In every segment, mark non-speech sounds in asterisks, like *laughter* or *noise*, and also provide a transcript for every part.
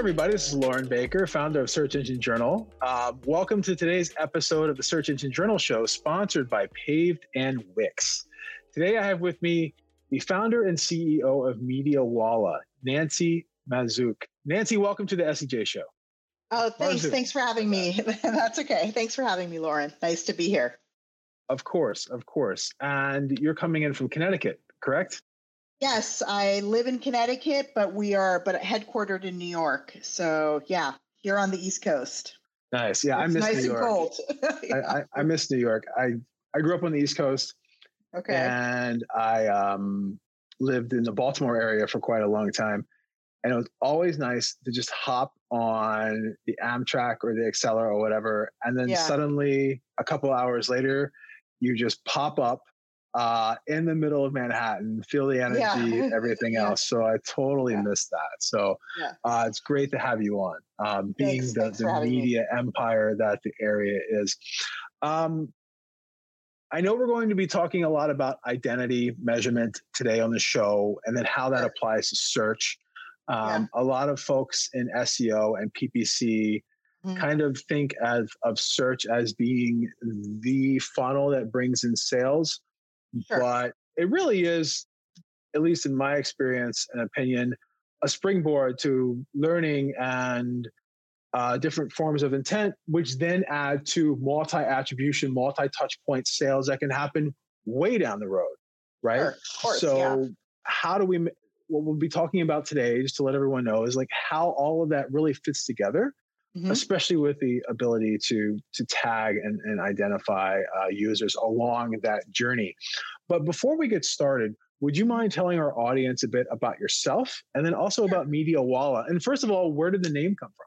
everybody. This is Loren Baker, founder of Search Engine Journal. Uh, welcome to today's episode of the Search Engine Journal Show, sponsored by Paved and Wix. Today, I have with me the founder and CEO of MediaWallah, Nancy Marzouk. Nancy, welcome to the SEJ Show. Oh, thanks. Thanks for having me. *laughs* That's okay. Thanks for having me, Loren. Nice to be here. Of course, of course. And you're coming in from Connecticut, correct? Yes, I live in Connecticut, but we are but headquartered in New York. So yeah, here on the East Coast. Nice. Yeah, it's I miss nice New York. cold. yeah. *laughs* I, I, I, miss New York. I I grew up on the East Coast. Okay. And I um, lived in the Baltimore area for quite a long time. And it was always nice to just hop on the Amtrak or the Acela or whatever. And then yeah. suddenly, a couple hours later, you just pop up uh, in the middle of Manhattan, feel the energy, yeah. everything *laughs* yeah. else. So I totally yeah. missed that. So uh, it's great to have you on, um, being thanks, the, thanks the media me. empire that the area is. Um, I know we're going to be talking a lot about identity measurement today on the show and then how that applies to search. Um, a lot of folks in SEO and PPC mm-hmm. kind of think of, of search as being the funnel that brings in sales. Sure. But it really is, at least in my experience and opinion, a springboard to learning and uh, different forms of intent, which then add to multi attribution, multi touch point sales that can happen way down the road, right? Sure, course, so, yeah. how do we, what we'll be talking about today, just to let everyone know, is like how all of that really fits together mm-hmm. especially with the ability to to tag and, and identify uh, users along that journey. But before we get started, would you mind telling our audience a bit about yourself and then also about MediaWallah? And first of all, where did the name come from?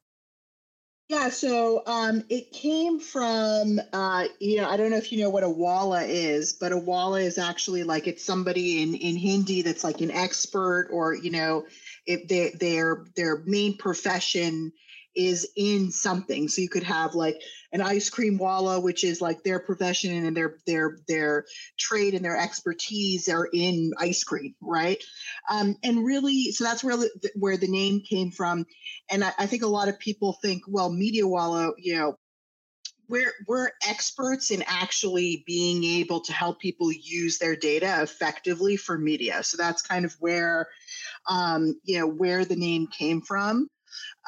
Yeah, so um, it came from, uh, you know, I don't know if you know what a walla is, but a walla is actually like it's somebody in, in Hindi that's like an expert or, you know, if they, their their main profession is in something. So you could have like an ice cream walla, which is like their profession and their their their trade and their expertise are in ice cream, right? Um, and really, so that's where the, where the name came from. And I, I think a lot of people think, well, MediaWallah, you know, we're we're experts in actually being able to help people use their data effectively for media. So that's kind of where um, you know where the name came from.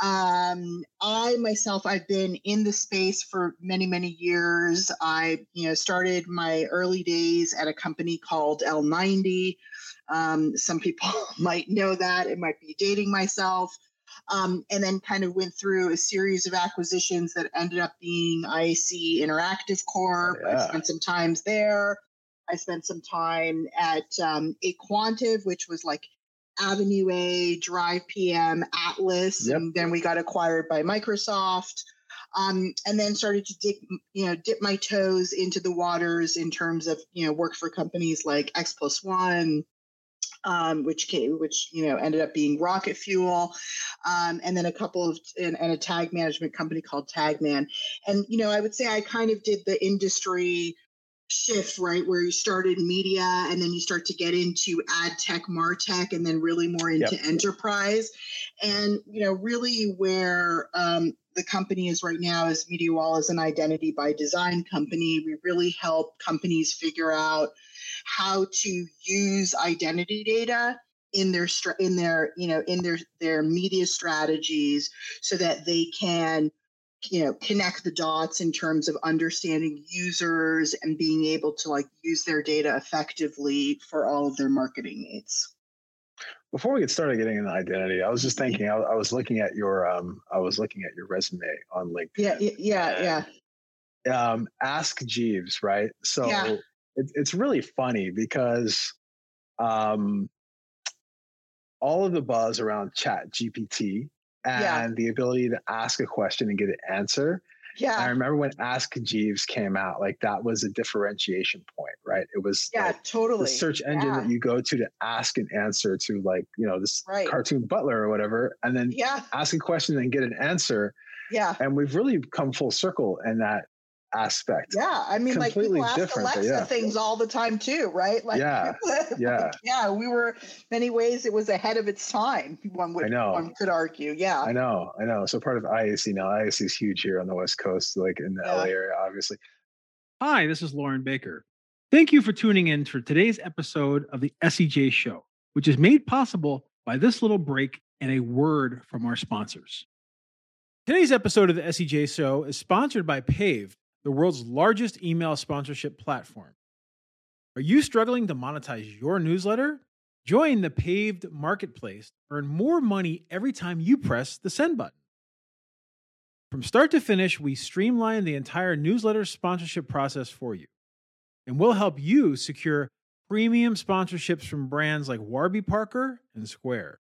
Um, I myself, I've been in the space for many, many years. I, you know, started my early days at a company called L90. Um, some people *laughs* might know that. It might be dating myself. Um, and then kind of went through a series of acquisitions that ended up being IAC Interactive Corp. Oh, yeah. I spent some times there. I spent some time at um, aQuantive, which was like Avenue A, Drive PM, Atlas, yep. and then we got acquired by Microsoft. Um, and then started to dip, you know, dip my toes into the waters in terms of, you know, work for companies like X Plus One, um, which came, which you know ended up being Rocket Fuel, um, and then a couple of and, and, a tag management company called Tagman. And you know, I would say I kind of did the industry shift, right? Where you started media and then you start to get into ad tech, martech, and then really more into yep. enterprise. And, you know, really where um, the company is right now is MediaWallah is an identity by design company. We really help companies figure out how to use identity data in their in their you know in their their media strategies so that they can you know connect the dots in terms of understanding users and being able to like use their data effectively for all of their marketing needs before we get started getting into identity i was just mm-hmm. thinking i, I was looking at your um i was looking at your resume on linkedin yeah yeah yeah um ask jeeves right so yeah. it, it's really funny because um all of the buzz around chat gpt and yeah. the ability to ask a question and get an answer. Yeah. I remember when Ask Jeeves came out, like that was a differentiation point, right? It was yeah, like totally the search engine yeah. that you go to to ask an answer to like, you know, this right. cartoon butler or whatever, and then yeah. ask a question and get an answer. Yeah. And we've really come full circle in that aspect. Yeah, I mean, Completely like people ask Alexa yeah. things all the time too, right? Like, yeah, *laughs* yeah, yeah. We were many ways it was ahead of its time. One would, I know. one could argue. Yeah, I know, I know. So part of IAC now, IAC is huge here on the West Coast, like in the yeah. LA area, obviously. Hi, this is Loren Baker. Thank you for tuning in for today's episode of the SEJ Show, which is made possible by this little break and a word from our sponsors. Today's episode of the SEJ Show is sponsored by Paved, the world's largest email sponsorship platform. Are you struggling to monetize your newsletter? Join the Paved Marketplace. Earn more money every time you press the send button. From start to finish, we streamline the entire newsletter sponsorship process for you. And we'll help you secure premium sponsorships from brands like Warby Parker and Square.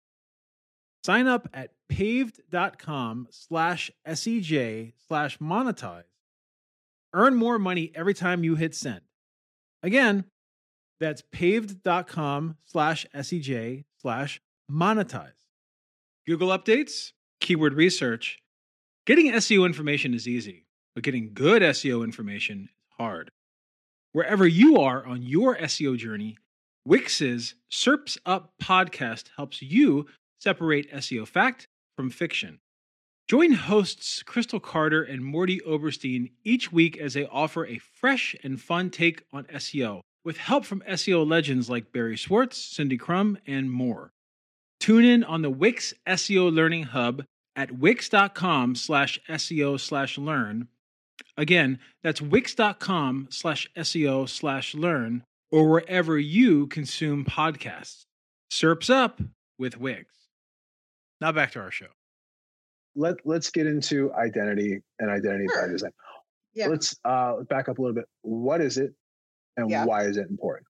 Sign up at paved.com slash SEJ slash monetize. Earn more money every time you hit send. Again, that's paved.com slash SEJ slash monetize. Google updates, keyword research. Getting SEO information is easy, but getting good SEO information is hard. Wherever you are on your SEO journey, Wix's SERPs Up podcast helps you separate SEO fact from fiction. Join hosts Crystal Carter and Mordy Oberstein each week as they offer a fresh and fun take on SEO with help from SEO legends like Barry Schwartz, Cindy Krum, and more. Tune in on the Wix SEO Learning Hub at wix.com slash SEO slash learn. Again, that's wix.com slash SEO slash learn or wherever you consume podcasts. SERPs up with Wix. Now back to our show. Let Let's get into identity and identity sure. by design. Yeah. Let's uh, back up a little bit. What is it, and yeah. why is it important?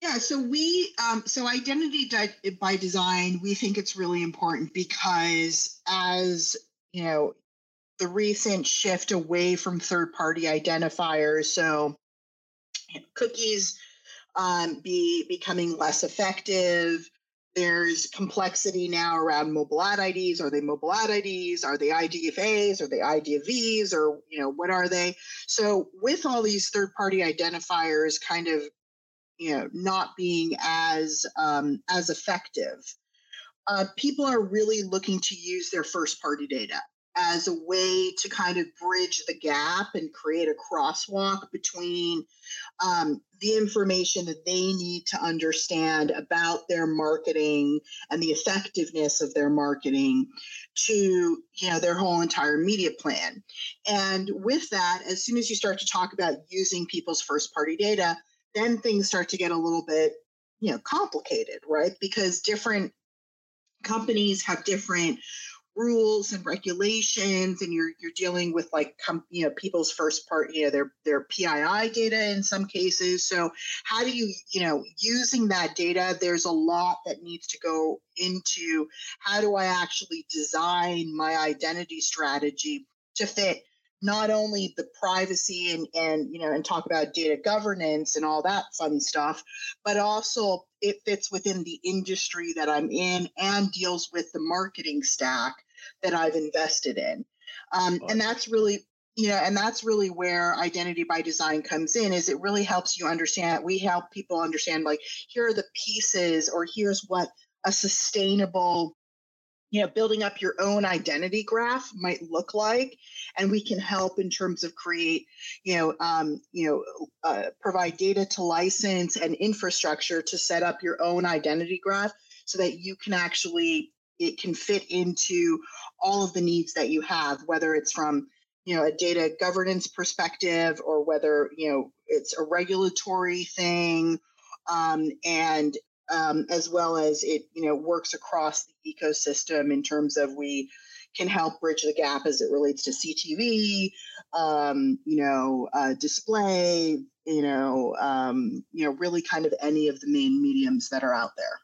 Yeah, so we, um, so identity di- by design, we think it's really important because as you know, the recent shift away from third party identifiers, so you know, cookies um, be becoming less effective, there's complexity now around mobile ad IDs. Are they mobile ad IDs? Are they IDFAs? Are they IDFVs? Or you know what are they? So with all these third-party identifiers, kind of you know not being as um, as effective, uh, people are really looking to use their first-party data as a way to kind of bridge the gap and create a crosswalk between um, the information that they need to understand about their marketing and the effectiveness of their marketing to you know their whole entire media plan. And with that as soon as you start to talk about using people's first party data then things start to get a little bit you know complicated right? Because different companies have different rules and regulations and you're you're dealing with like com, you know people's first part you know their their PII data in some cases. So how do you you know using that data there's a lot that needs to go into how do I actually design my identity strategy to fit not only the privacy and and you know and talk about data governance and all that fun stuff but also it fits within the industry that i'm in and deals with the marketing stack that I've invested in. Um, and that's really you know and that's really where identity by design comes in is it really helps you understand we help people understand like here are the pieces or here's what a sustainable you know building up your own identity graph might look like and we can help in terms of create you know um, you know uh, provide data to license and infrastructure to set up your own identity graph so that you can actually it can fit into all of the needs that you have, whether it's from you know a data governance perspective or whether you know it's a regulatory thing, um, and um, as well as it you know works across the ecosystem in terms of we can help bridge the gap as it relates to CTV, um, you know, uh, display, you know, um, you know, really kind of any of the main mediums that are out there.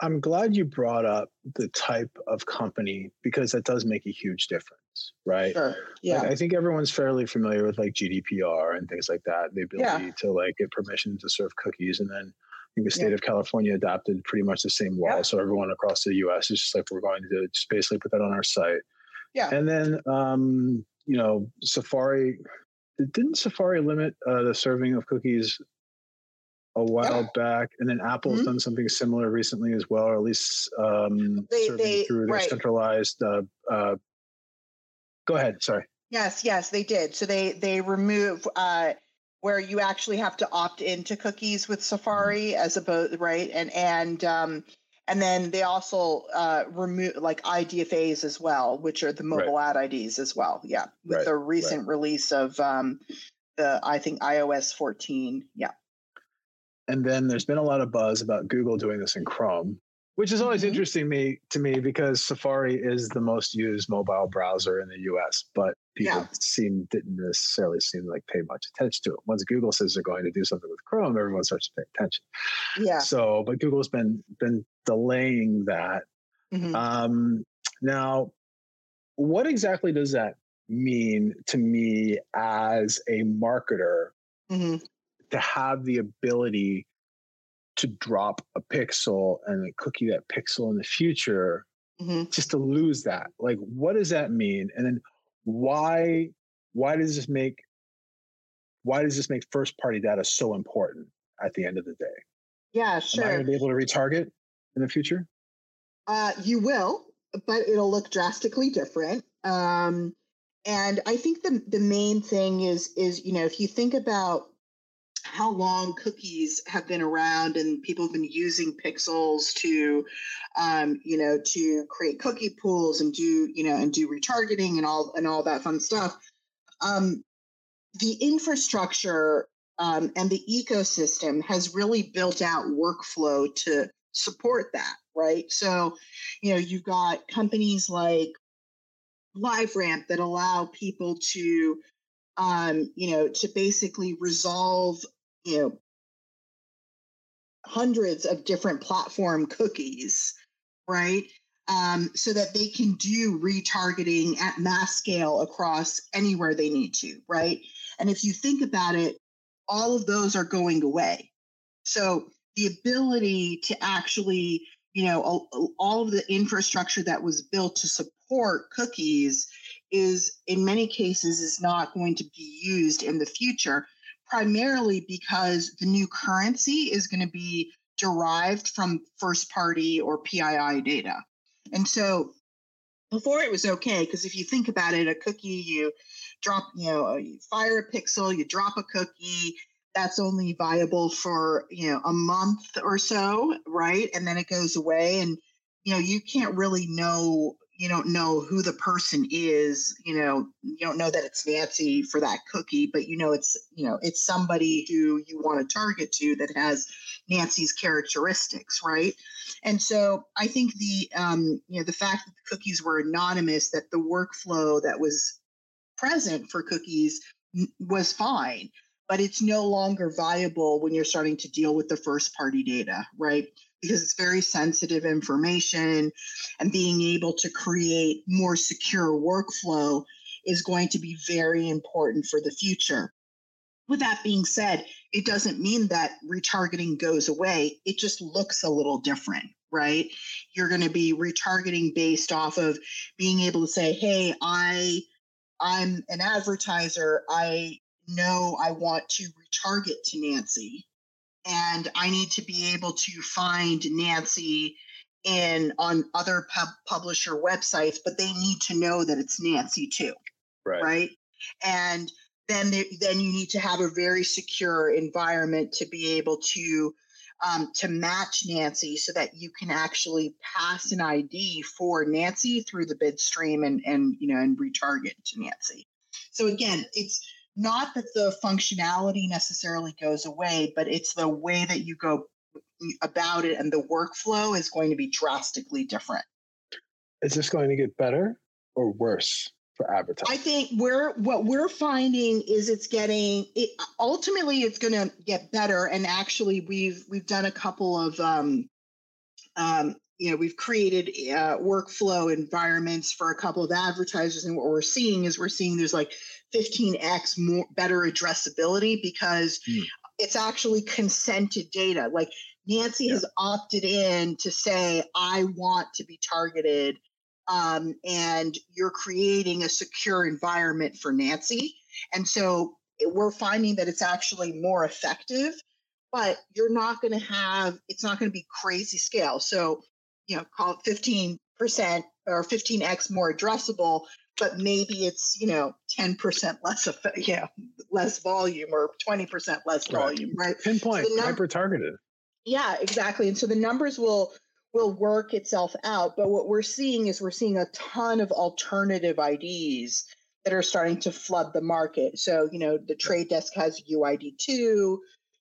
I'm glad you brought up the type of company because that does make a huge difference, right? Sure. Yeah. Like, I think everyone's fairly familiar with like GDPR and things like that. The ability yeah. to like get permission to serve cookies. And then I think the state yeah. of California adopted pretty much the same law. Yeah. So everyone across the US is just like, we're going to just basically put that on our site. Yeah. And then, um, you know, Safari didn't Safari limit uh, the serving of cookies a while yeah. back, and then Apple's mm-hmm. done something similar recently as well, or at least um, they, serving they, through their right. centralized. Uh, uh, go ahead. Sorry. Yes, yes, they did. So they they remove uh, where you actually have to opt into cookies with mm-hmm. Safari mm-hmm. as opposed right, and and um, and then they also uh, remove like IDFAs as well, which are the mobile right. ad IDs as well. Yeah, with right. the recent release of um, the I think iOS 14. Yeah. And then there's been a lot of buzz about Google doing this in Chrome, which is always mm-hmm. interesting me to me because Safari is the most used mobile browser in the U.S. But people yeah. seem didn't necessarily seem like pay much attention to it. Once Google says they're going to do something with Chrome, everyone starts to pay attention. Yeah. So, but Google's been been delaying that. Mm-hmm. Um, now, what exactly does that mean to me as a marketer mm-hmm. To have the ability to drop a pixel and cookie that pixel in the future mm-hmm. just to lose that. Like what does that mean? And then why why does this make why does this make first party data so important at the end of the day? Yeah sure am i going to be able to retarget in the future? Uh, you will but it'll look drastically different. Um, and i think the the main thing is is you know if you think about how long cookies have been around and people have been using pixels to um, you know to create cookie pools and do you know and do retargeting and all and all that fun stuff. Um, the infrastructure um, and the ecosystem has really built out workflow to support that right? So you know you've got companies like liveramp that allow people to um, you know, to basically resolve you know hundreds of different platform cookies, right? Um, so that they can do retargeting at mass scale across anywhere they need to, right? And if you think about it, all of those are going away. So the ability to actually, you know, all, all of the infrastructure that was built to support cookies is in many cases is not going to be used in the future primarily because the new currency is going to be derived from first party or PII data. And so before it was okay, because if you think about it, a cookie, you drop, you know, you fire a pixel, you drop a cookie, that's only viable for, you know, a month or so, right? And then it goes away. And, you know, you can't really know you don't know who the person is you know you don't know that it's nancy for that cookie but you know it's you know it's somebody who you want to target to that has nancy's characteristics right? And so i think the um you know the fact that the cookies were anonymous that the workflow that was present for cookies was fine but it's no longer viable when you're starting to deal with the first party data right because it's very sensitive information and being able to create more secure workflow is going to be very important for the future. With that being said, it doesn't mean that retargeting goes away. It just looks a little different, right? You're going to be retargeting based off of being able to say, "Hey, I I'm an advertiser. I know I want to retarget to Nancy and I need to be able to find Nancy in on other pub- publisher websites, but they need to know that it's Nancy too, right? Right, and then they, then you need to have a very secure environment to be able to um, to match Nancy so that you can actually pass an ID for Nancy through the bid stream and and you know and retarget to Nancy. So again, it's not that the functionality necessarily goes away, but it's the way that you go about it and the workflow is going to be drastically different. Is this going to get better or worse for advertising? I think we're what we're finding is it's getting it, ultimately it's going to get better. And actually, we've we've done a couple of um, um, you know we've created uh, workflow environments for a couple of advertisers, and what we're seeing is we're seeing there's like 15x more better addressability because mm. it's actually consented data. Like Nancy yeah. has opted in to say, I want to be targeted um, and you're creating a secure environment for Nancy. And so we're finding that it's actually more effective, but you're not going to have, it's not going to be crazy scale. So, you know, call it 15% or 15x more addressable, but maybe it's, you know, 10% less, of, *laughs* you know, less volume or 20% less volume, right? right? Pinpoint, so num- hyper targeted. Yeah, exactly. And so the numbers will will work itself out. But what we're seeing is we're seeing a ton of alternative IDs that are starting to flood the market. So, you know, the trade desk has UID2.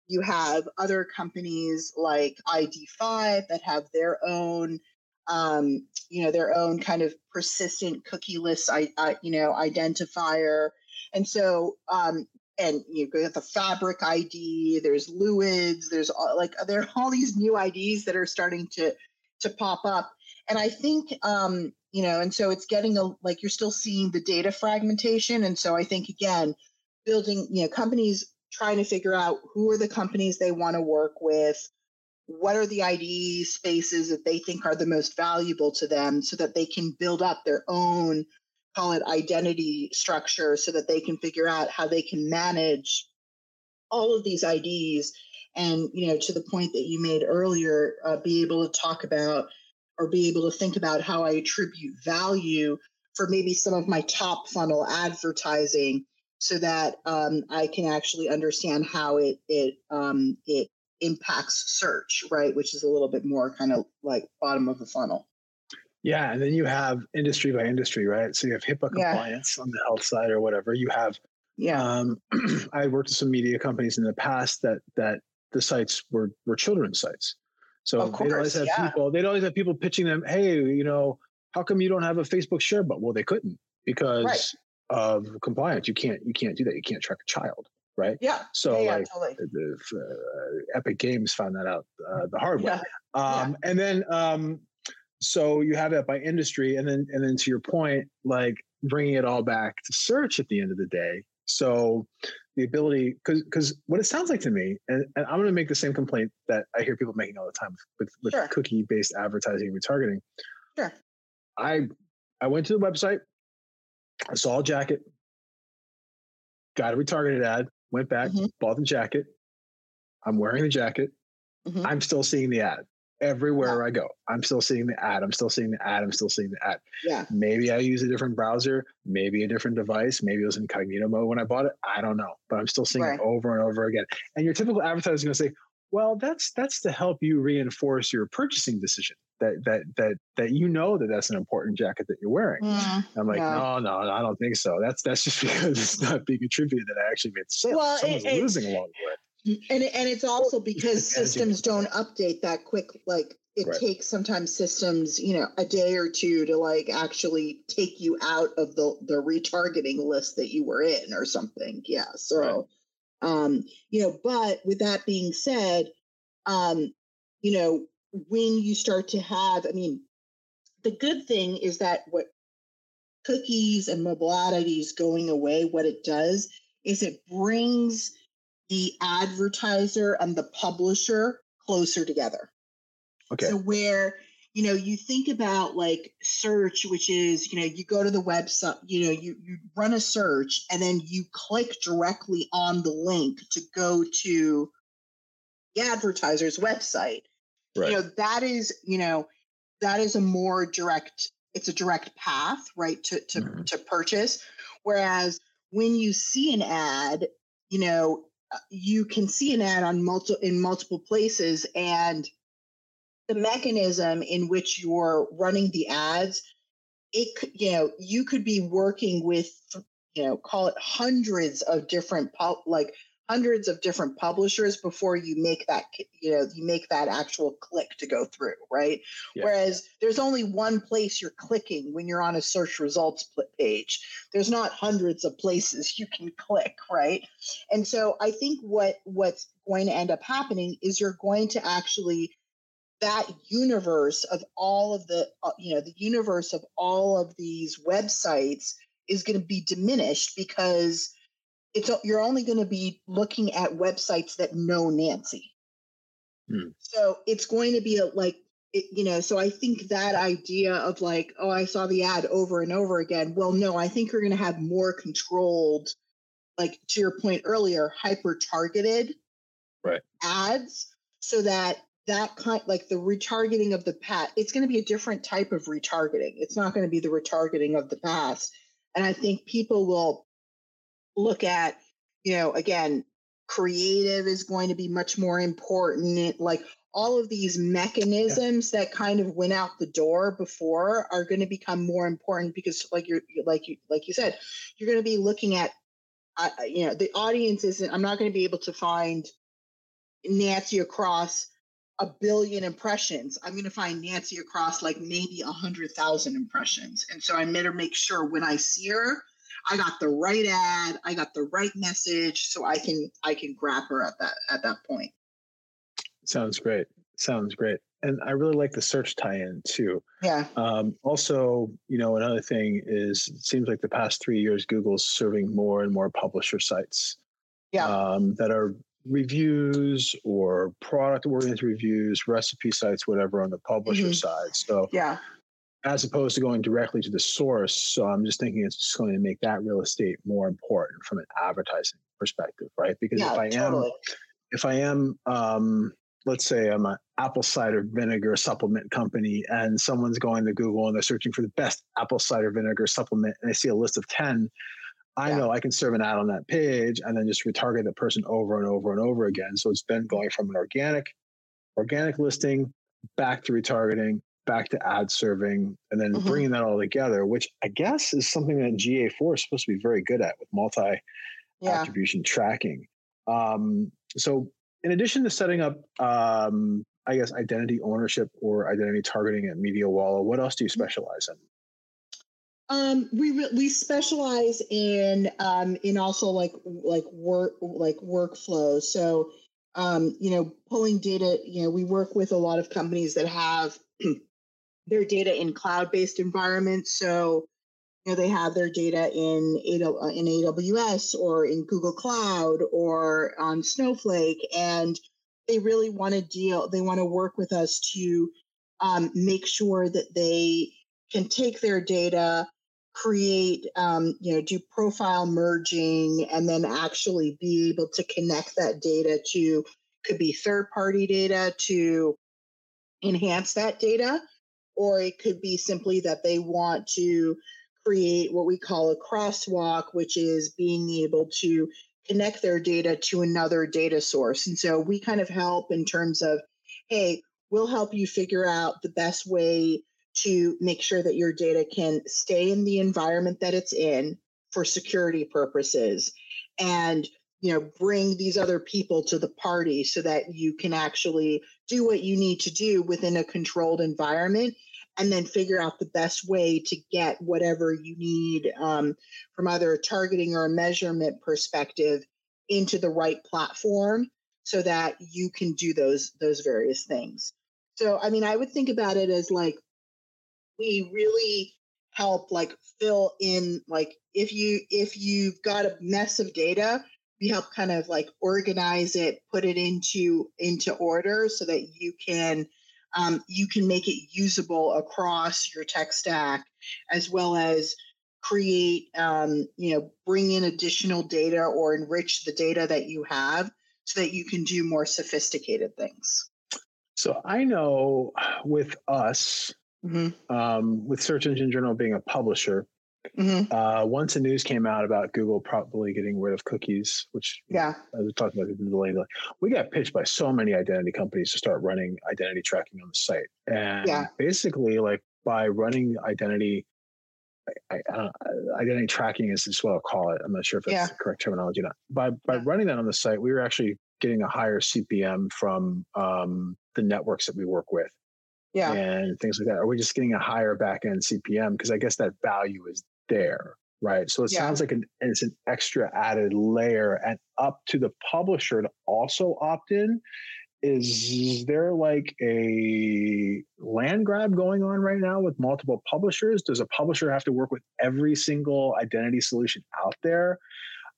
You have other companies like ID5 that have their own, um, you know, their own kind of persistent cookieless, I, I, you know, identifier. And so, um, and you got the fabric ID. There's Luids. There's all, like there are all these new IDs that are starting to to pop up. And I think, um, you know, and so it's getting a like you're still seeing the data fragmentation. And so I think again, building, you know, companies trying to figure out who are the companies they want to work with, what are the ID spaces that they think are the most valuable to them so that they can build up their own call it identity structure so that they can figure out how they can manage all of these IDs and you know to the point that you made earlier uh, be able to talk about or be able to think about how i attribute value for maybe some of my top funnel advertising so that um, i can actually understand how it it um, it impacts search right which is a little bit more kind of like bottom of the funnel yeah and then you have industry by industry right so you have hipaa compliance yeah. on the health side or whatever you have yeah um, *clears throat* i worked with some media companies in the past that that the sites were were children's sites. So course, they'd always have yeah. people. They'd always have people pitching them, "Hey, you know, how come you don't have a Facebook share button?" Well, they couldn't because right. Of compliance. You can't you can't do that. You can't track a child, right? Yeah. So yeah, like, totally. the, uh, Epic Games found that out uh, the hard way. Um, and then um, so you have that by industry, and then and then to your point, like bringing it all back to search at the end of the day. So the ability because because what it sounds like to me and, and i'm going to make the same complaint that i hear people making all the time with, with sure. cookie based advertising and retargeting sure i i went to the website i saw a jacket got a retargeted ad went back mm-hmm. bought the jacket i'm wearing the jacket mm-hmm. i'm still seeing the ad everywhere yeah. I go. I'm still seeing the ad. I'm still seeing the ad. I'm still seeing the ad. Yeah. Maybe I use a different browser, maybe a different device. Maybe it was incognito mode when I bought it. I don't know, but I'm still seeing right. it over and over again. And your typical advertiser is going to say, "Well, that's that's to help you reinforce your purchasing decision. That that that that you know that that's an important jacket that you're wearing." Mm, I'm like, no. no, no, I don't think so. That's that's just *laughs* because it's not being attributed that I actually made the sale. Well, Someone's it, losing along the way. And and it's also because *laughs* systems don't update that quick. Like it right. takes sometimes systems, you know, a day or two to like actually take you out of the the retargeting list that you were in or something. Yeah. So, right. um, you know, but with that being said, um, you know, when you start to have, I mean, the good thing is that what cookies and mobile ad IDs going away, what it does is it brings the advertiser and the publisher closer together. Okay. So where you know you think about like search which is you know you go to the website you know you you run a search and then you click directly on the link to go to the advertiser's website right. you know that is you know that is a more direct it's a direct path right to to, mm-hmm. to purchase whereas when you see an ad you know uh, you can see an ad on multiple in multiple places and the mechanism in which you're running the ads it could you know you could be working with you know call it hundreds of different like hundreds of different publishers before you make that you know you make that actual click to go through right? Yeah. whereas there's only one place you're clicking when you're on a search results page. There's not hundreds of places you can click right? And so i think what what's going to end up happening is you're going to actually that universe of all of the uh, you know the universe of all of these websites is going to be diminished because it's you're only going to be looking at websites that know Nancy. Hmm. So it's going to be a, like it, you know, so I think that idea of like, oh, I saw the ad over and over again. Well, no, I think you're going to have more controlled, like to your point earlier, hyper targeted right. ads so that that kind like the retargeting of the past it's going to be a different type of retargeting it's not going to be the retargeting of the past and i think people will look at you know again creative is going to be much more important like all of these mechanisms that kind of went out the door before are going to become more important because like you're like you like you said you're going to be looking at uh, you know the audience isn't i'm not going to be able to find nancy across a billion impressions. I'm going to find nancy across like maybe a hundred thousand impressions. And so i better make sure when i see her i got the right ad i got the right message so i can i can grab her at that at that point Sounds great. Sounds great. And I really like the search tie-in too. Yeah. Um, also, you know, another thing is it seems like the past three years, Google's serving more and more publisher sites. Yeah. Um, that are reviews or product oriented reviews, recipe sites, whatever on the publisher mm-hmm. side. So yeah. As opposed to going directly to the source. So I'm just thinking it's just going to make that real estate more important from an advertising perspective, right? Because yeah, if I totally. am if I am um, let's say I'm an apple cider vinegar supplement company and someone's going to Google and they're searching for the best apple cider vinegar supplement and they see a list of 10, I yeah. know I can serve an ad on that page and then just retarget the person over and over and over again. So it's been going from an organic, organic listing back to retargeting, back to ad serving, and then mm-hmm. bringing that all together, which I guess is something that GA4 is supposed to be very good at with multi yeah. attribution tracking. Um, so in addition to setting up, um, I guess, identity ownership or identity targeting at MediaWallah, what else do you mm-hmm. specialize in? Um, we we specialize in um, in also like like work like workflows. So um, you know, pulling data. You know, we work with a lot of companies that have their data in cloud based environments. So you know, they have their data in in AWS or in Google Cloud or on Snowflake, and they really want to deal. They want to work with us to um, make sure that they can take their data, create, um, you know, do profile merging, and then actually be able to connect that data to could be third party data to enhance that data, or it could be simply that they want to create what we call a crosswalk, which is being able to connect their data to another data source. And so we kind of help in terms of, hey, we'll help you figure out the best way to make sure that your data can stay in the environment that it's in for security purposes and you know bring these other people to the party so that you can actually do what you need to do within a controlled environment and then figure out the best way to get whatever you need um, from either a targeting or a measurement perspective into the right platform so that you can do those those various things. So i mean i would think about it as like we really help like fill in like if you if you've got a mess of data we help kind of like organize it put it into into order so that you can um, you can make it usable across your tech stack as well as create um, you know bring in additional data or enrich the data that you have so that you can do more sophisticated things so i know with us mm-hmm. um, with search engine journal being a publisher Mm-hmm. Uh, once the news came out about Google probably getting rid of cookies, which yeah, I was talking about the delay. We got pitched by so many identity companies to start running identity tracking on the site, and yeah. basically, like by running identity, I, I, identity tracking is what I'll call it. I'm not sure if that's yeah. the correct terminology. Or not by by yeah. running that on the site, we were actually getting a higher CPM from um, the networks that we work with yeah. and things like that? Are we just getting a higher back end CPM? Because I guess that value is there, right? So it yeah. sounds like an, it's an extra added layer, and up to the publisher to also opt in. Is there like a land grab going on right now with multiple publishers? Does a publisher have to work with every single identity solution out there?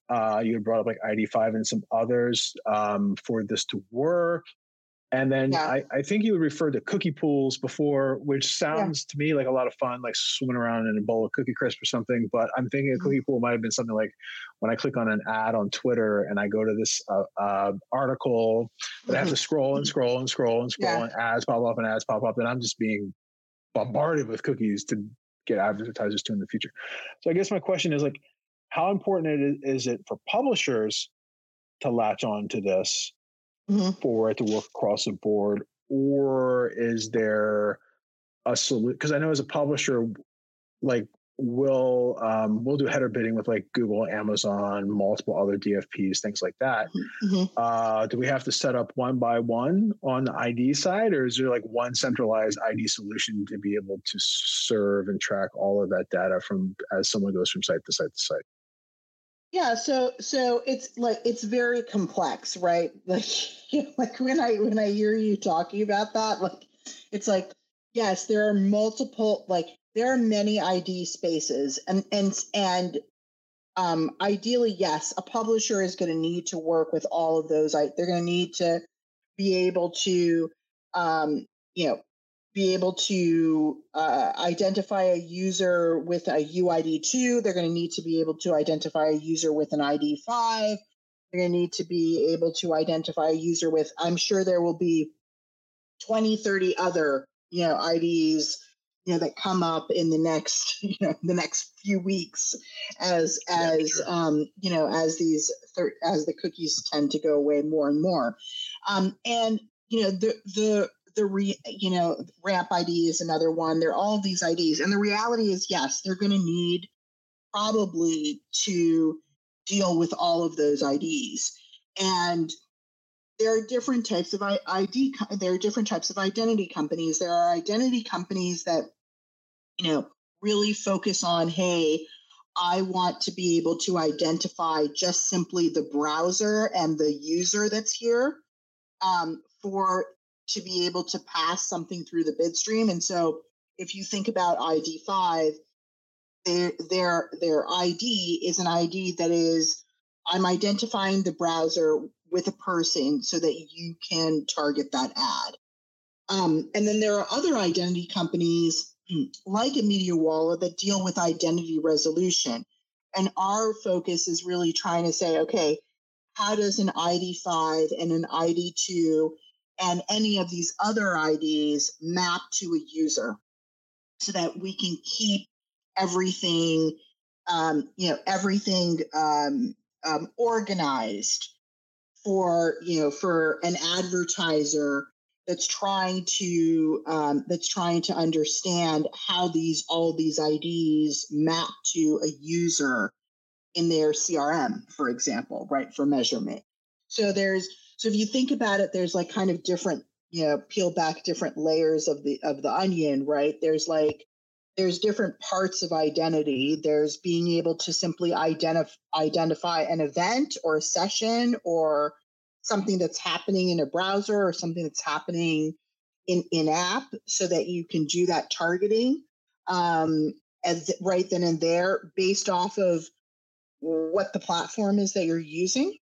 Uh, you brought up like ID5 and some others um, for this to work. And then yeah. I, I think you referred to cookie pools before, which sounds yeah. to me like a lot of fun, like swimming around in a bowl of cookie crisp or something. But I'm thinking a mm-hmm. cookie pool might have been something like when I click on an ad on Twitter and I go to this uh, uh, article, but I have to scroll and scroll and scroll and scroll, yeah. and ads pop up and ads pop up, and I'm just being bombarded with cookies to get advertisers to in the future. So I guess my question is like, how important is it for publishers to latch on to this mm-hmm. for it to work across the board, or is there a solution? Because I know as a publisher, like we'll um, we'll do header bidding with like Google, Amazon, multiple other DFPs, things like that. Mm-hmm. mm-hmm. Uh, do we have to set up one by one on the ID side, or is there like one centralized ID solution to be able to serve and track all of that data from as someone goes from site to site to site? Yeah, so so it's like it's very complex, right? *laughs* Like like when I when I hear you talking about that, like it's like yes, there are multiple like there are many ID spaces and and and um ideally yes, a publisher is going to need to work with all of those. I, They're going to need to be able to um you know be able to uh, identify a user with a UID2. They're going to need to be able to identify a user with an ID5. They're going to need to be able to identify a user with, I'm sure there will be 20, 30 other, you know, IDs, you know, that come up in the next, *laughs* you know, the next few weeks as, as, yeah, um, you know, as these, thir- as the cookies tend to go away more and more. Um, and, you know, the, the, the re, you know ramp id is another one. There are all these ids and the reality is yes they're going to need probably to deal with all of those ids and there are different types of id there are different types of identity companies. There are identity companies that you know really focus on hey I want to be able to identify just simply the browser and the user that's here um, for to be able to pass something through the bid stream. And so if you think about ID5, their their ID is an ID that is I'm identifying the browser with a person so that you can target that ad. Um, and then there are other identity companies like Walla that deal with identity resolution. And our focus is really trying to say, okay, how does an ID5 and an ID2 and any of these other IDs map to a user so that we can keep everything, um, you know, everything um, um, organized for, you know, for an advertiser that's trying to um, that's trying to understand how these all these IDs map to a user in their CRM, for example, right, for measurement. So there's so if you think about it, there's like kind of different, you know, peel back different layers of the of the onion, right? There's like there's different parts of identity. There's being able to simply identify identify an event or a session or something that's happening in a browser or something that's happening in in app so that you can do that targeting um, as right then and there based off of what the platform is that you're using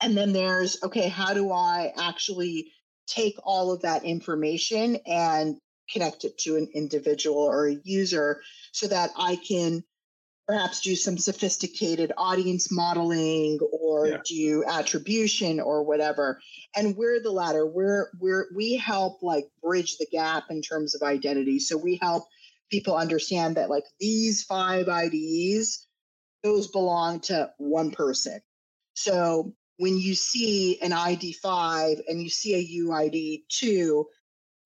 and then there's, okay, how do I actually take all of that information and connect it to an individual or a user so that I can perhaps do some sophisticated audience modeling or yeah. do attribution or whatever? And we're the latter. We're we're we help like bridge the gap in terms of identity. So we help people understand that like these five ids those belong to one person. So when you see an ID5 and you see a UID2,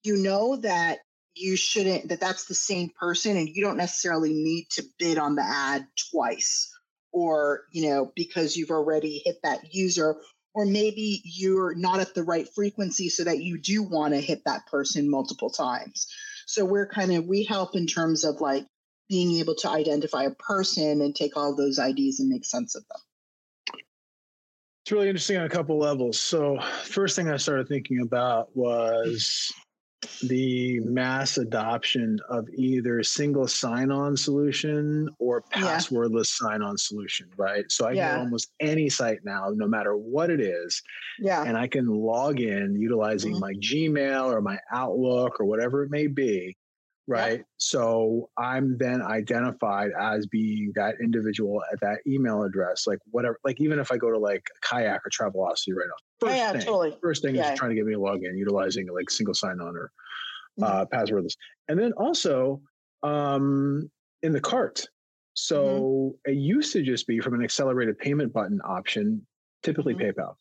you know that you shouldn't, that that's the same person and you don't necessarily need to bid on the ad twice or, you know, because you've already hit that user or maybe you're not at the right frequency so that you do want to hit that person multiple times. So we're kind of, we help in terms of like being able to identify a person and take all those IDs and make sense of them. It's really interesting on a couple levels. So, first thing I started thinking about was the mass adoption of either single sign-on solution or passwordless yeah. sign-on solution, right? So I yeah. almost any site now, no matter what it is, yeah, and I can log in utilizing mm-hmm. my Gmail or my Outlook or whatever it may be, right? Yeah. So I'm then identified as being that individual at that email address, like whatever. Like even if I go to like Kayak or Travelocity right now, first yeah, thing, totally. first thing yeah. is trying to get me a login utilizing like single sign-on or mm-hmm. uh, passwordless, and then also um, in the cart. So mm-hmm. it used to just be from an accelerated payment button option, typically mm-hmm. PayPal.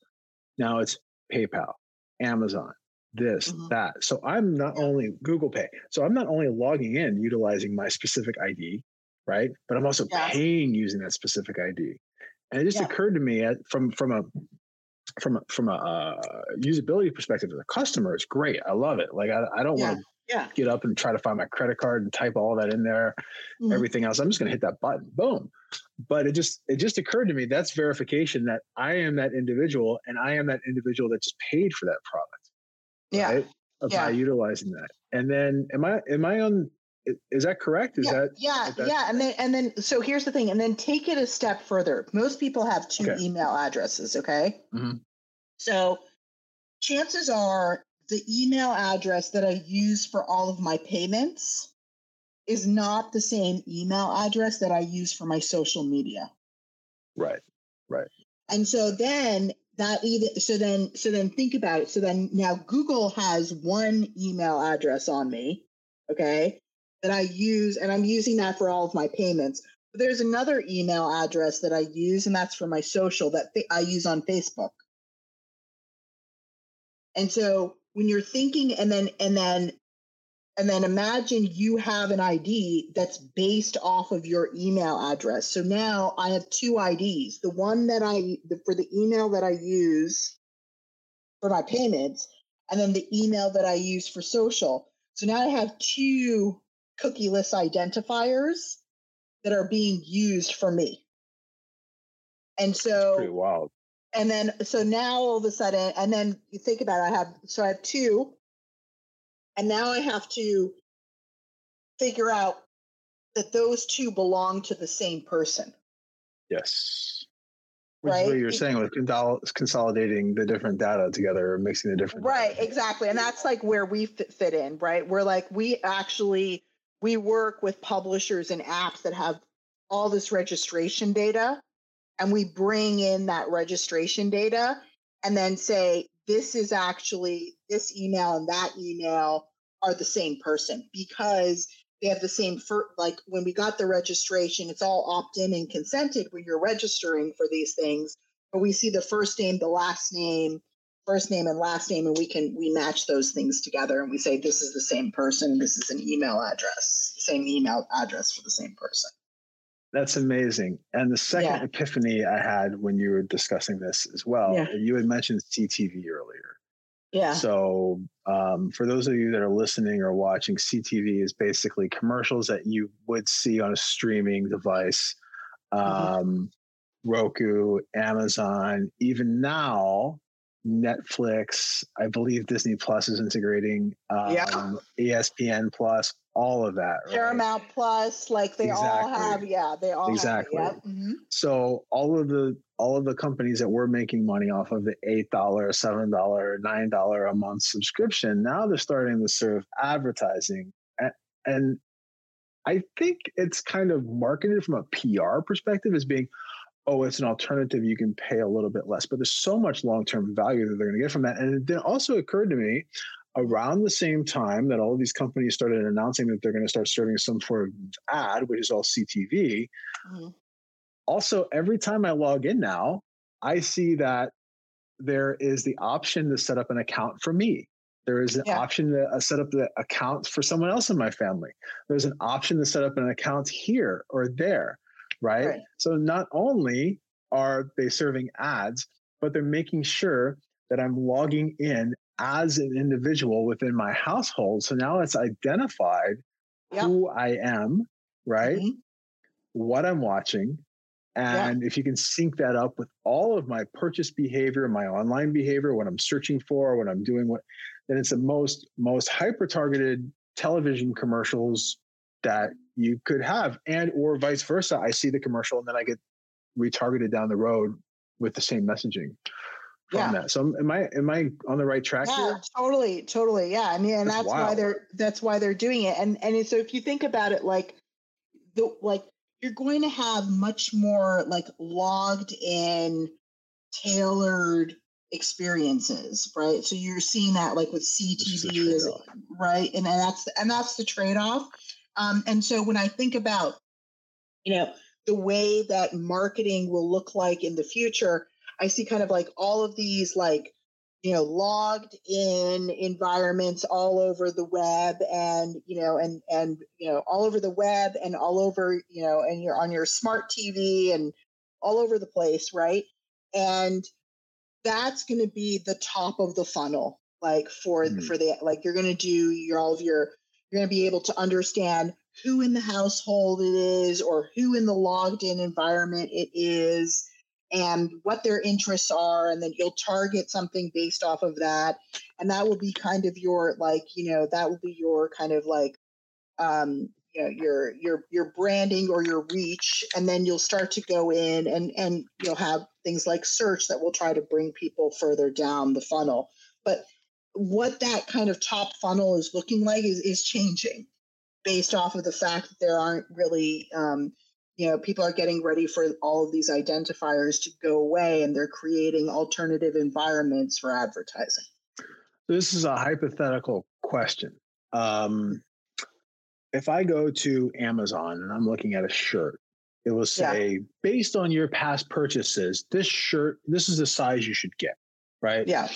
Now it's PayPal, Amazon, this, mm-hmm. that. So I'm not only Google Pay. So I'm not only logging in utilizing my specific ID, right? But I'm also yeah. paying using that specific ID. And it just yeah. occurred to me at, from from a from a, from a uh, usability perspective as a customer, it's great. I love it. Like I, I don't yeah. want to yeah. get up and try to find my credit card and type all that in there, mm-hmm. everything else. I'm just going to hit that button, boom. But it just it just occurred to me that's verification that I am that individual and I am that individual that just paid for that product yeah. right? yeah. By utilizing that. And then am I am I on is that correct? Is yeah, that yeah, yeah? And then and then so here's the thing, and then take it a step further. Most people have two okay. email addresses, okay? Mm-hmm. So chances are the email address that I use for all of my payments is not the same email address that I use for my social media. Right. Right. And so then that either so then so then think about it. So then now google has one email address on me okay that i use and i'm using that for all of my payments. But there's another email address that i use and that's for my social that i use on facebook. And so when you're thinking and then and then and then imagine you have an ID that's based off of your email address. So now I have two IDs. The one that I, the, for the email that I use for my payments, and then the email that I use for social. So now I have two cookieless identifiers that are being used for me. And so, pretty wild. And then, so now all of a sudden, and then you think about it, I have, so I have two and now I have to figure out that those two belong to the same person. Yes. Which right? is what you're saying with consolidating the different data together or mixing the different right data. exactly and that's like where we fit in right we're like we actually we work with publishers and apps that have all this registration data and we bring in that registration data and then say this is actually this email and that email are the same person because they have the same for like when we got the registration it's all opt-in and consented when you're registering for these things but we see the first name the last name first name and last name and we can we match those things together and we say this is the same person. This is an email address same email address for the same person that's amazing and the second yeah. epiphany i had when you were discussing this as well yeah. you had mentioned ctv earlier yeah. So, um, for those of you that are listening or watching, CTV is basically commercials that you would see on a streaming device, mm-hmm. um, mm-hmm. Roku, Amazon, even now, Netflix. I believe Disney Plus is integrating um, yeah. ESPN Plus all of that. Right? Paramount Plus, like they exactly. all have, yeah, they all exactly. Have, yeah. mm-hmm. So all of the all of the companies that were making money off of the eight dollar, seven dollar, nine dollar a month subscription, now they're starting to serve advertising, and, and I think it's kind of marketed from a PR perspective as being, oh, it's an alternative. You can pay a little bit less, but there's so much long term value that they're going to get from that. And it then also occurred to me around the same time that all of these companies started announcing that they're going to start serving some form of ad, which is all CTV. Mm-hmm. Also, every time I log in now, I see that there is the option to set up an account for me. There is an yeah. option to uh, set up the account for someone else in my family. There's an option to set up an account here or there, right? right. So not only are they serving ads, but they're making sure that I'm logging in as an individual within my household. So now it's identified who I am, right? Mm-hmm. What I'm watching, And yeah. if you can sync that up with all of my purchase behavior, my online behavior, what I'm searching for, what I'm doing, what then it's the most most hyper targeted television commercials that you could have, and or vice versa. I see the commercial and then I get retargeted down the road with the same messaging yeah. that. So am I am I on the right track yeah, here? Totally, totally. Yeah. I mean, and that's, that's why they're that's why they're doing it. And and so if you think about it, like the like you're going to have much more like logged in, tailored experiences, right? So you're seeing that like with CTV, right? And, and that's and that's the trade off. Um, and so when I think about, you know, the way that marketing will look like in the future, I see kind of like all of these like you know logged in environments all over the web and you know and and you know all over the web and all over you know and you're on your smart TV and all over the place right and that's going to be the top of the funnel like for mm-hmm. for the like you're going to do your all of your you're going to be able to understand who in the household it is or who in the logged in environment it is and what their interests are and then you'll target something based off of that. And that will be kind of your like you know that will be your kind of like um you know your your your branding or your reach and then you'll start to go in and and you'll have things like search that will try to bring people further down the funnel. But what that kind of top funnel is looking like is is changing based off of the fact that there aren't really um, you know people are getting ready for all of these identifiers to go away and they're creating alternative environments for advertising this is a hypothetical question um, if i go to amazon and i'm looking at a shirt it will say yeah. based on your past purchases this shirt this is the size you should get right yeah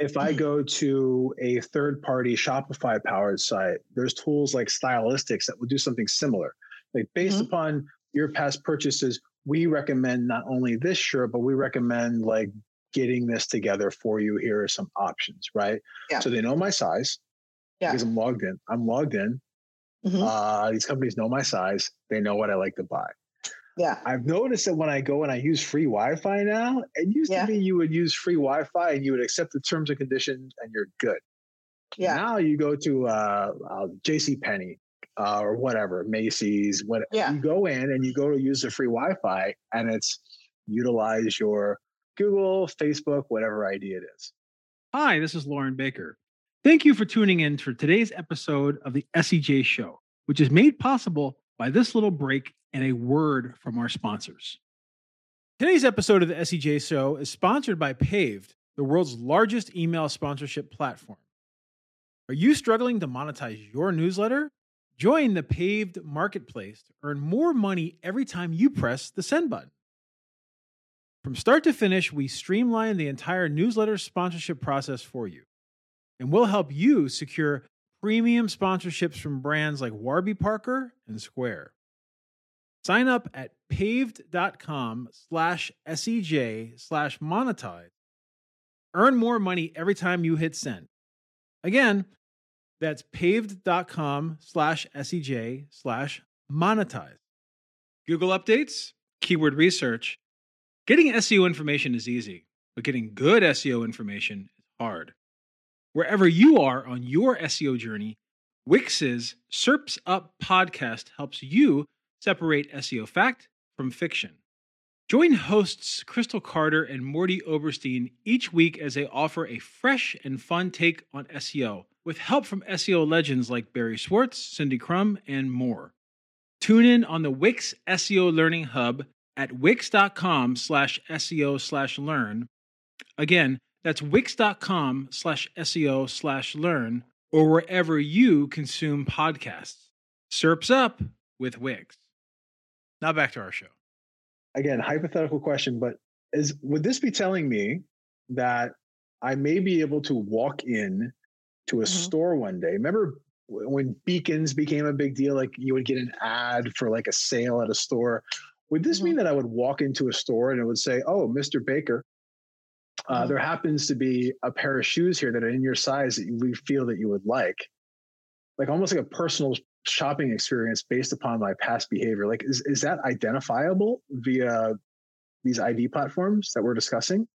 if I go to a third party Shopify powered site, there's tools like Stylitics that will do something similar. Like based mm-hmm. upon your past purchases, we recommend not only this shirt, but we recommend like getting this together for you. Here are some options, right? Yeah. So they know my size yeah. because I'm logged in. I'm logged in. Mm-hmm. Uh, these companies know my size. They know what I like to buy. Yeah. I've noticed that when I go and I use free Wi-Fi now, it used yeah. to be you would use free Wi-Fi and you would accept the terms and conditions and you're good. Yeah. Now you go to uh, uh, J.C. Penney uh, or whatever, Macy's, what yeah. you go in and you go to use the free Wi-Fi and it's utilize your Google, Facebook, whatever ID it is. Hi, this is Loren Baker. Thank you for tuning in for today's episode of the SEJ Show, which is made possible by this little break and a word from our sponsors. Today's episode of the SEJ Show is sponsored by Paved, the world's largest email sponsorship platform. Are you struggling to monetize your newsletter? Join the Paved Marketplace to earn more money every time you press the send button. From start to finish, we streamline the entire newsletter sponsorship process for you. And we'll help you secure premium sponsorships from brands like Warby Parker and Square. Sign up at paved.com slash SEJ slash monetize. Earn more money every time you hit send. Again, that's paved.com slash SEJ slash monetize. Google updates, keyword research. Getting SEO information is easy, but getting good SEO information is hard. Wherever you are on your SEO journey, Wix's SERPs Up podcast helps you separate SEO fact from fiction. Join hosts Crystal Carter and Mordy Oberstein each week as they offer a fresh and fun take on SEO with help from SEO legends like Barry Schwartz, Cindy Krum, and more. Tune in on the Wix SEO Learning Hub at wix.com slash SEO slash learn. Again, that's wix.com slash SEO slash learn or wherever you consume podcasts. SERPs up with Wix. Now back to our show. Again, hypothetical question, but is would this be telling me that I may be able to walk in to a mm-hmm. store one day. Remember when beacons became a big deal? Like you would get an ad for like a sale at a store. Would this mm-hmm. mean that I would walk into a store and it would say, "Oh, Mr. Baker, uh, mm-hmm. there happens to be a pair of shoes here that are in your size that you feel that you would like," like almost like a personal shopping experience based upon my past behavior. Like, is, is that identifiable via these ID platforms that we're discussing?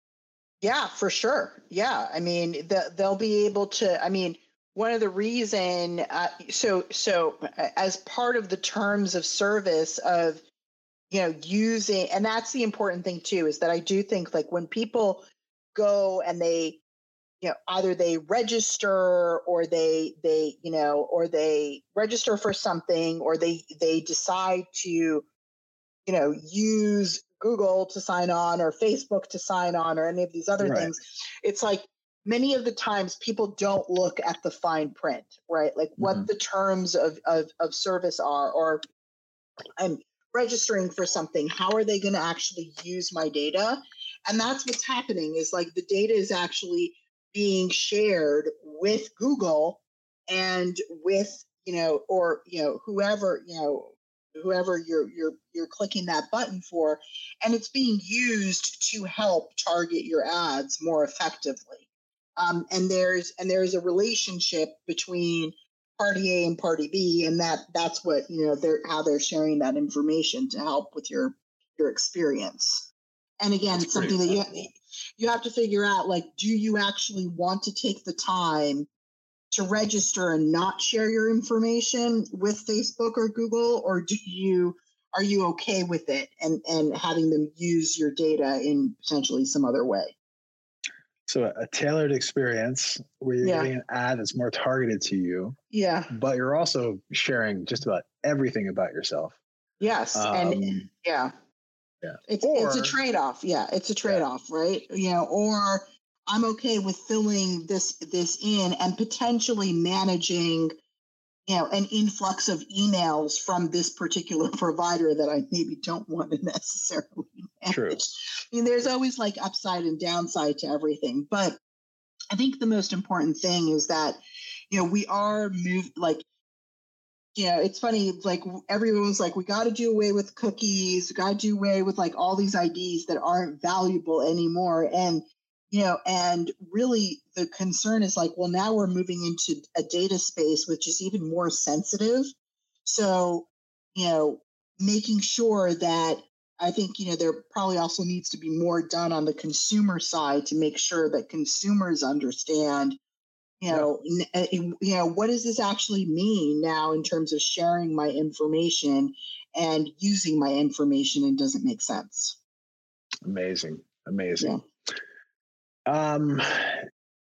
Yeah, for sure. Yeah, I mean, the, they'll be able to. I mean, one of the reason, uh, so so as part of the terms of service of, you know, using, and that's the important thing too, is that I do think like when people go and they you know either they register or they they you know or they register for something or they they decide to you know use google to sign on or facebook to sign on or any of these other right. things it's like many of the times people don't look at the fine print right like what mm-hmm. the terms of, of of service are or i'm registering for something how are they going to actually use my data and that's what's happening is like the data is actually being shared with Google and with you know or you know whoever you know whoever you're you're you're clicking that button for and it's being used to help target your ads more effectively. Um, and there's and there's a relationship between party a and party b and that that's what you know they're how they're sharing that information to help with your your experience. And again that's it's something that you you have to figure out like do you actually want to take the time to register and not share your information with Facebook or Google or do you are you okay with it and and having them use your data in potentially some other way? So a tailored experience where you're yeah. getting an ad that's more targeted to you yeah. but you're also sharing just about everything about yourself. Yes um, and yeah yeah. It's or, it's a trade-off. Yeah, it's a trade-off, yeah. right? You know, or I'm okay with filling this this in and potentially managing, you know, an influx of emails from this particular *laughs* provider that I maybe don't want to *laughs* necessarily manage. True. I mean, there's always like upside and downside to everything, but I think the most important thing is that, you know, we are moved like you know, it's funny, like everyone was like, we got to do away with cookies, got to do away with like all these IDs that aren't valuable anymore. And, you know, and really the concern is like, well, now we're moving into a data space which is even more sensitive. So, you know, making sure that I think, you know, there probably also needs to be more done on the consumer side to make sure that consumers understand you know uh, you know what does this actually mean now in terms of sharing my information and using my information and doesn't make sense? Amazing amazing. Yeah. um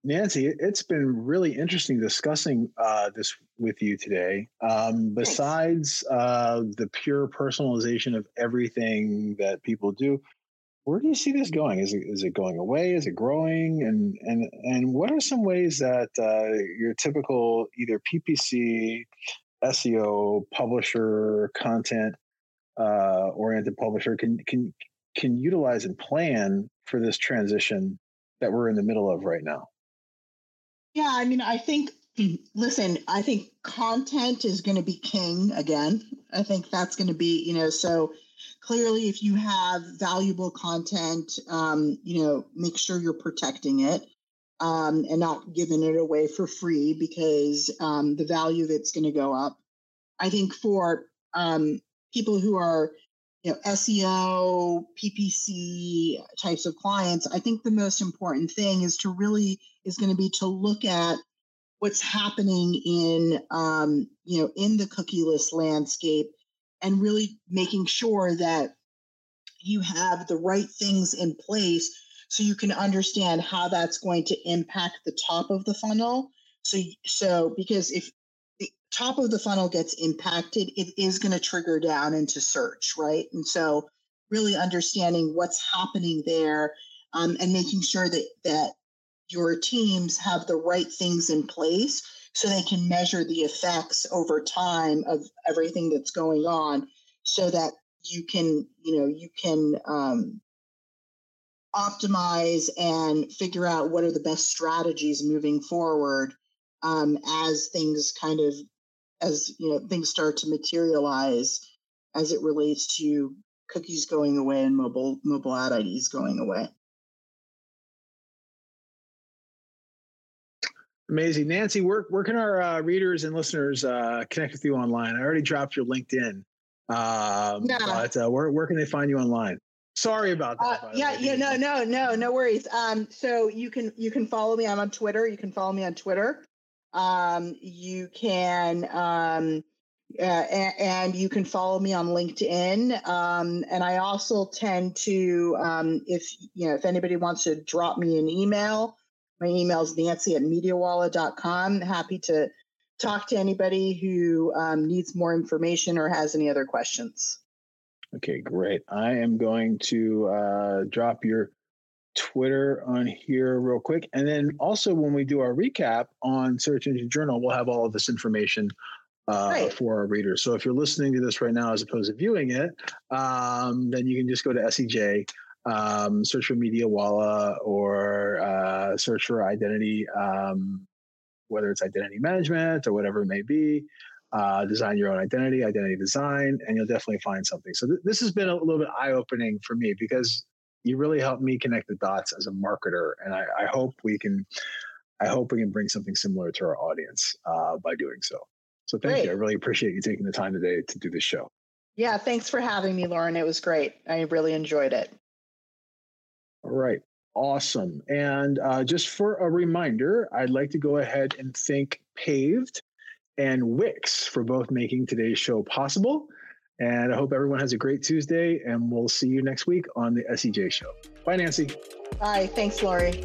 nancy it's been really interesting discussing uh, this with you today. Um, besides uh, the pure personalization of everything that people do where do you see this going? Is it is it going away? Is it growing? And and and what are some ways that uh, your typical either PPC, SEO, publisher, content uh, oriented publisher can can can utilize and plan for this transition that we're in the middle of right now? Yeah, I mean, I think *clears throat* listen, I think content is going to be king again. I think that's going to be, you know, so clearly if you have valuable content um, you know make sure you're protecting it um, and not giving it away for free because um, the value it's going to go up. I think for um, people who are you know seo ppc types of clients i think the most important thing is to really is going to be to look at what's happening in um, you know in the cookieless landscape and really making sure that you have the right things in place so you can understand how that's going to impact the top of the funnel. So so because if the top of the funnel gets impacted it is going to trigger down into search right? And so really understanding what's happening there um, and making sure that that your teams have the right things in place so they can measure the effects over time of everything that's going on so that you can you know you can um, optimize and figure out what are the best strategies moving forward um, as things kind of as you know things start to materialize as it relates to cookies going away and mobile mobile ad IDs going away. Amazing. Nancy, where, where can our uh, readers and listeners uh, connect with you online? I already dropped your LinkedIn. Um, yeah. But uh, where, where can they find you online? Sorry about that. Uh, yeah, yeah, no, no, no, no worries. Um, so you can you can follow me. I'm on Twitter. You can follow me on Twitter. Um, you can um, uh, and, and, you can follow me on LinkedIn. Um, and I also tend to, um, if you know, if anybody wants to drop me an email, my email is Nancy at MediaWallah.com. Happy to talk to anybody who um, needs more information or has any other questions. Okay, great. I am going to uh, drop your Twitter on here real quick. And then also, when we do our recap on Search Engine Journal, we'll have all of this information uh, right. for our readers. So if you're listening to this right now as opposed to viewing it, um, then you can just go to SEJ, um, search for MediaWallah, or uh, search for identity, um, whether it's identity management or whatever it may be uh, design your own identity, identity design, and you'll definitely find something. So th- this has been a little bit eye opening for me because you really helped me connect the dots as a marketer, and I, I hope we can, I hope we can bring something similar to our audience uh, by doing so. So thank great. you. I really appreciate you taking the time today to do this show. Yeah, thanks for having me, Loren. It was great. I really enjoyed it. All right. Awesome. And uh, just for a reminder, I'd like to go ahead and thank Paved and Wix for both making today's show possible. And I hope everyone has a great Tuesday, and we'll see you next week on the SEJ show. Bye, Nancy. Bye. Thanks, Lori.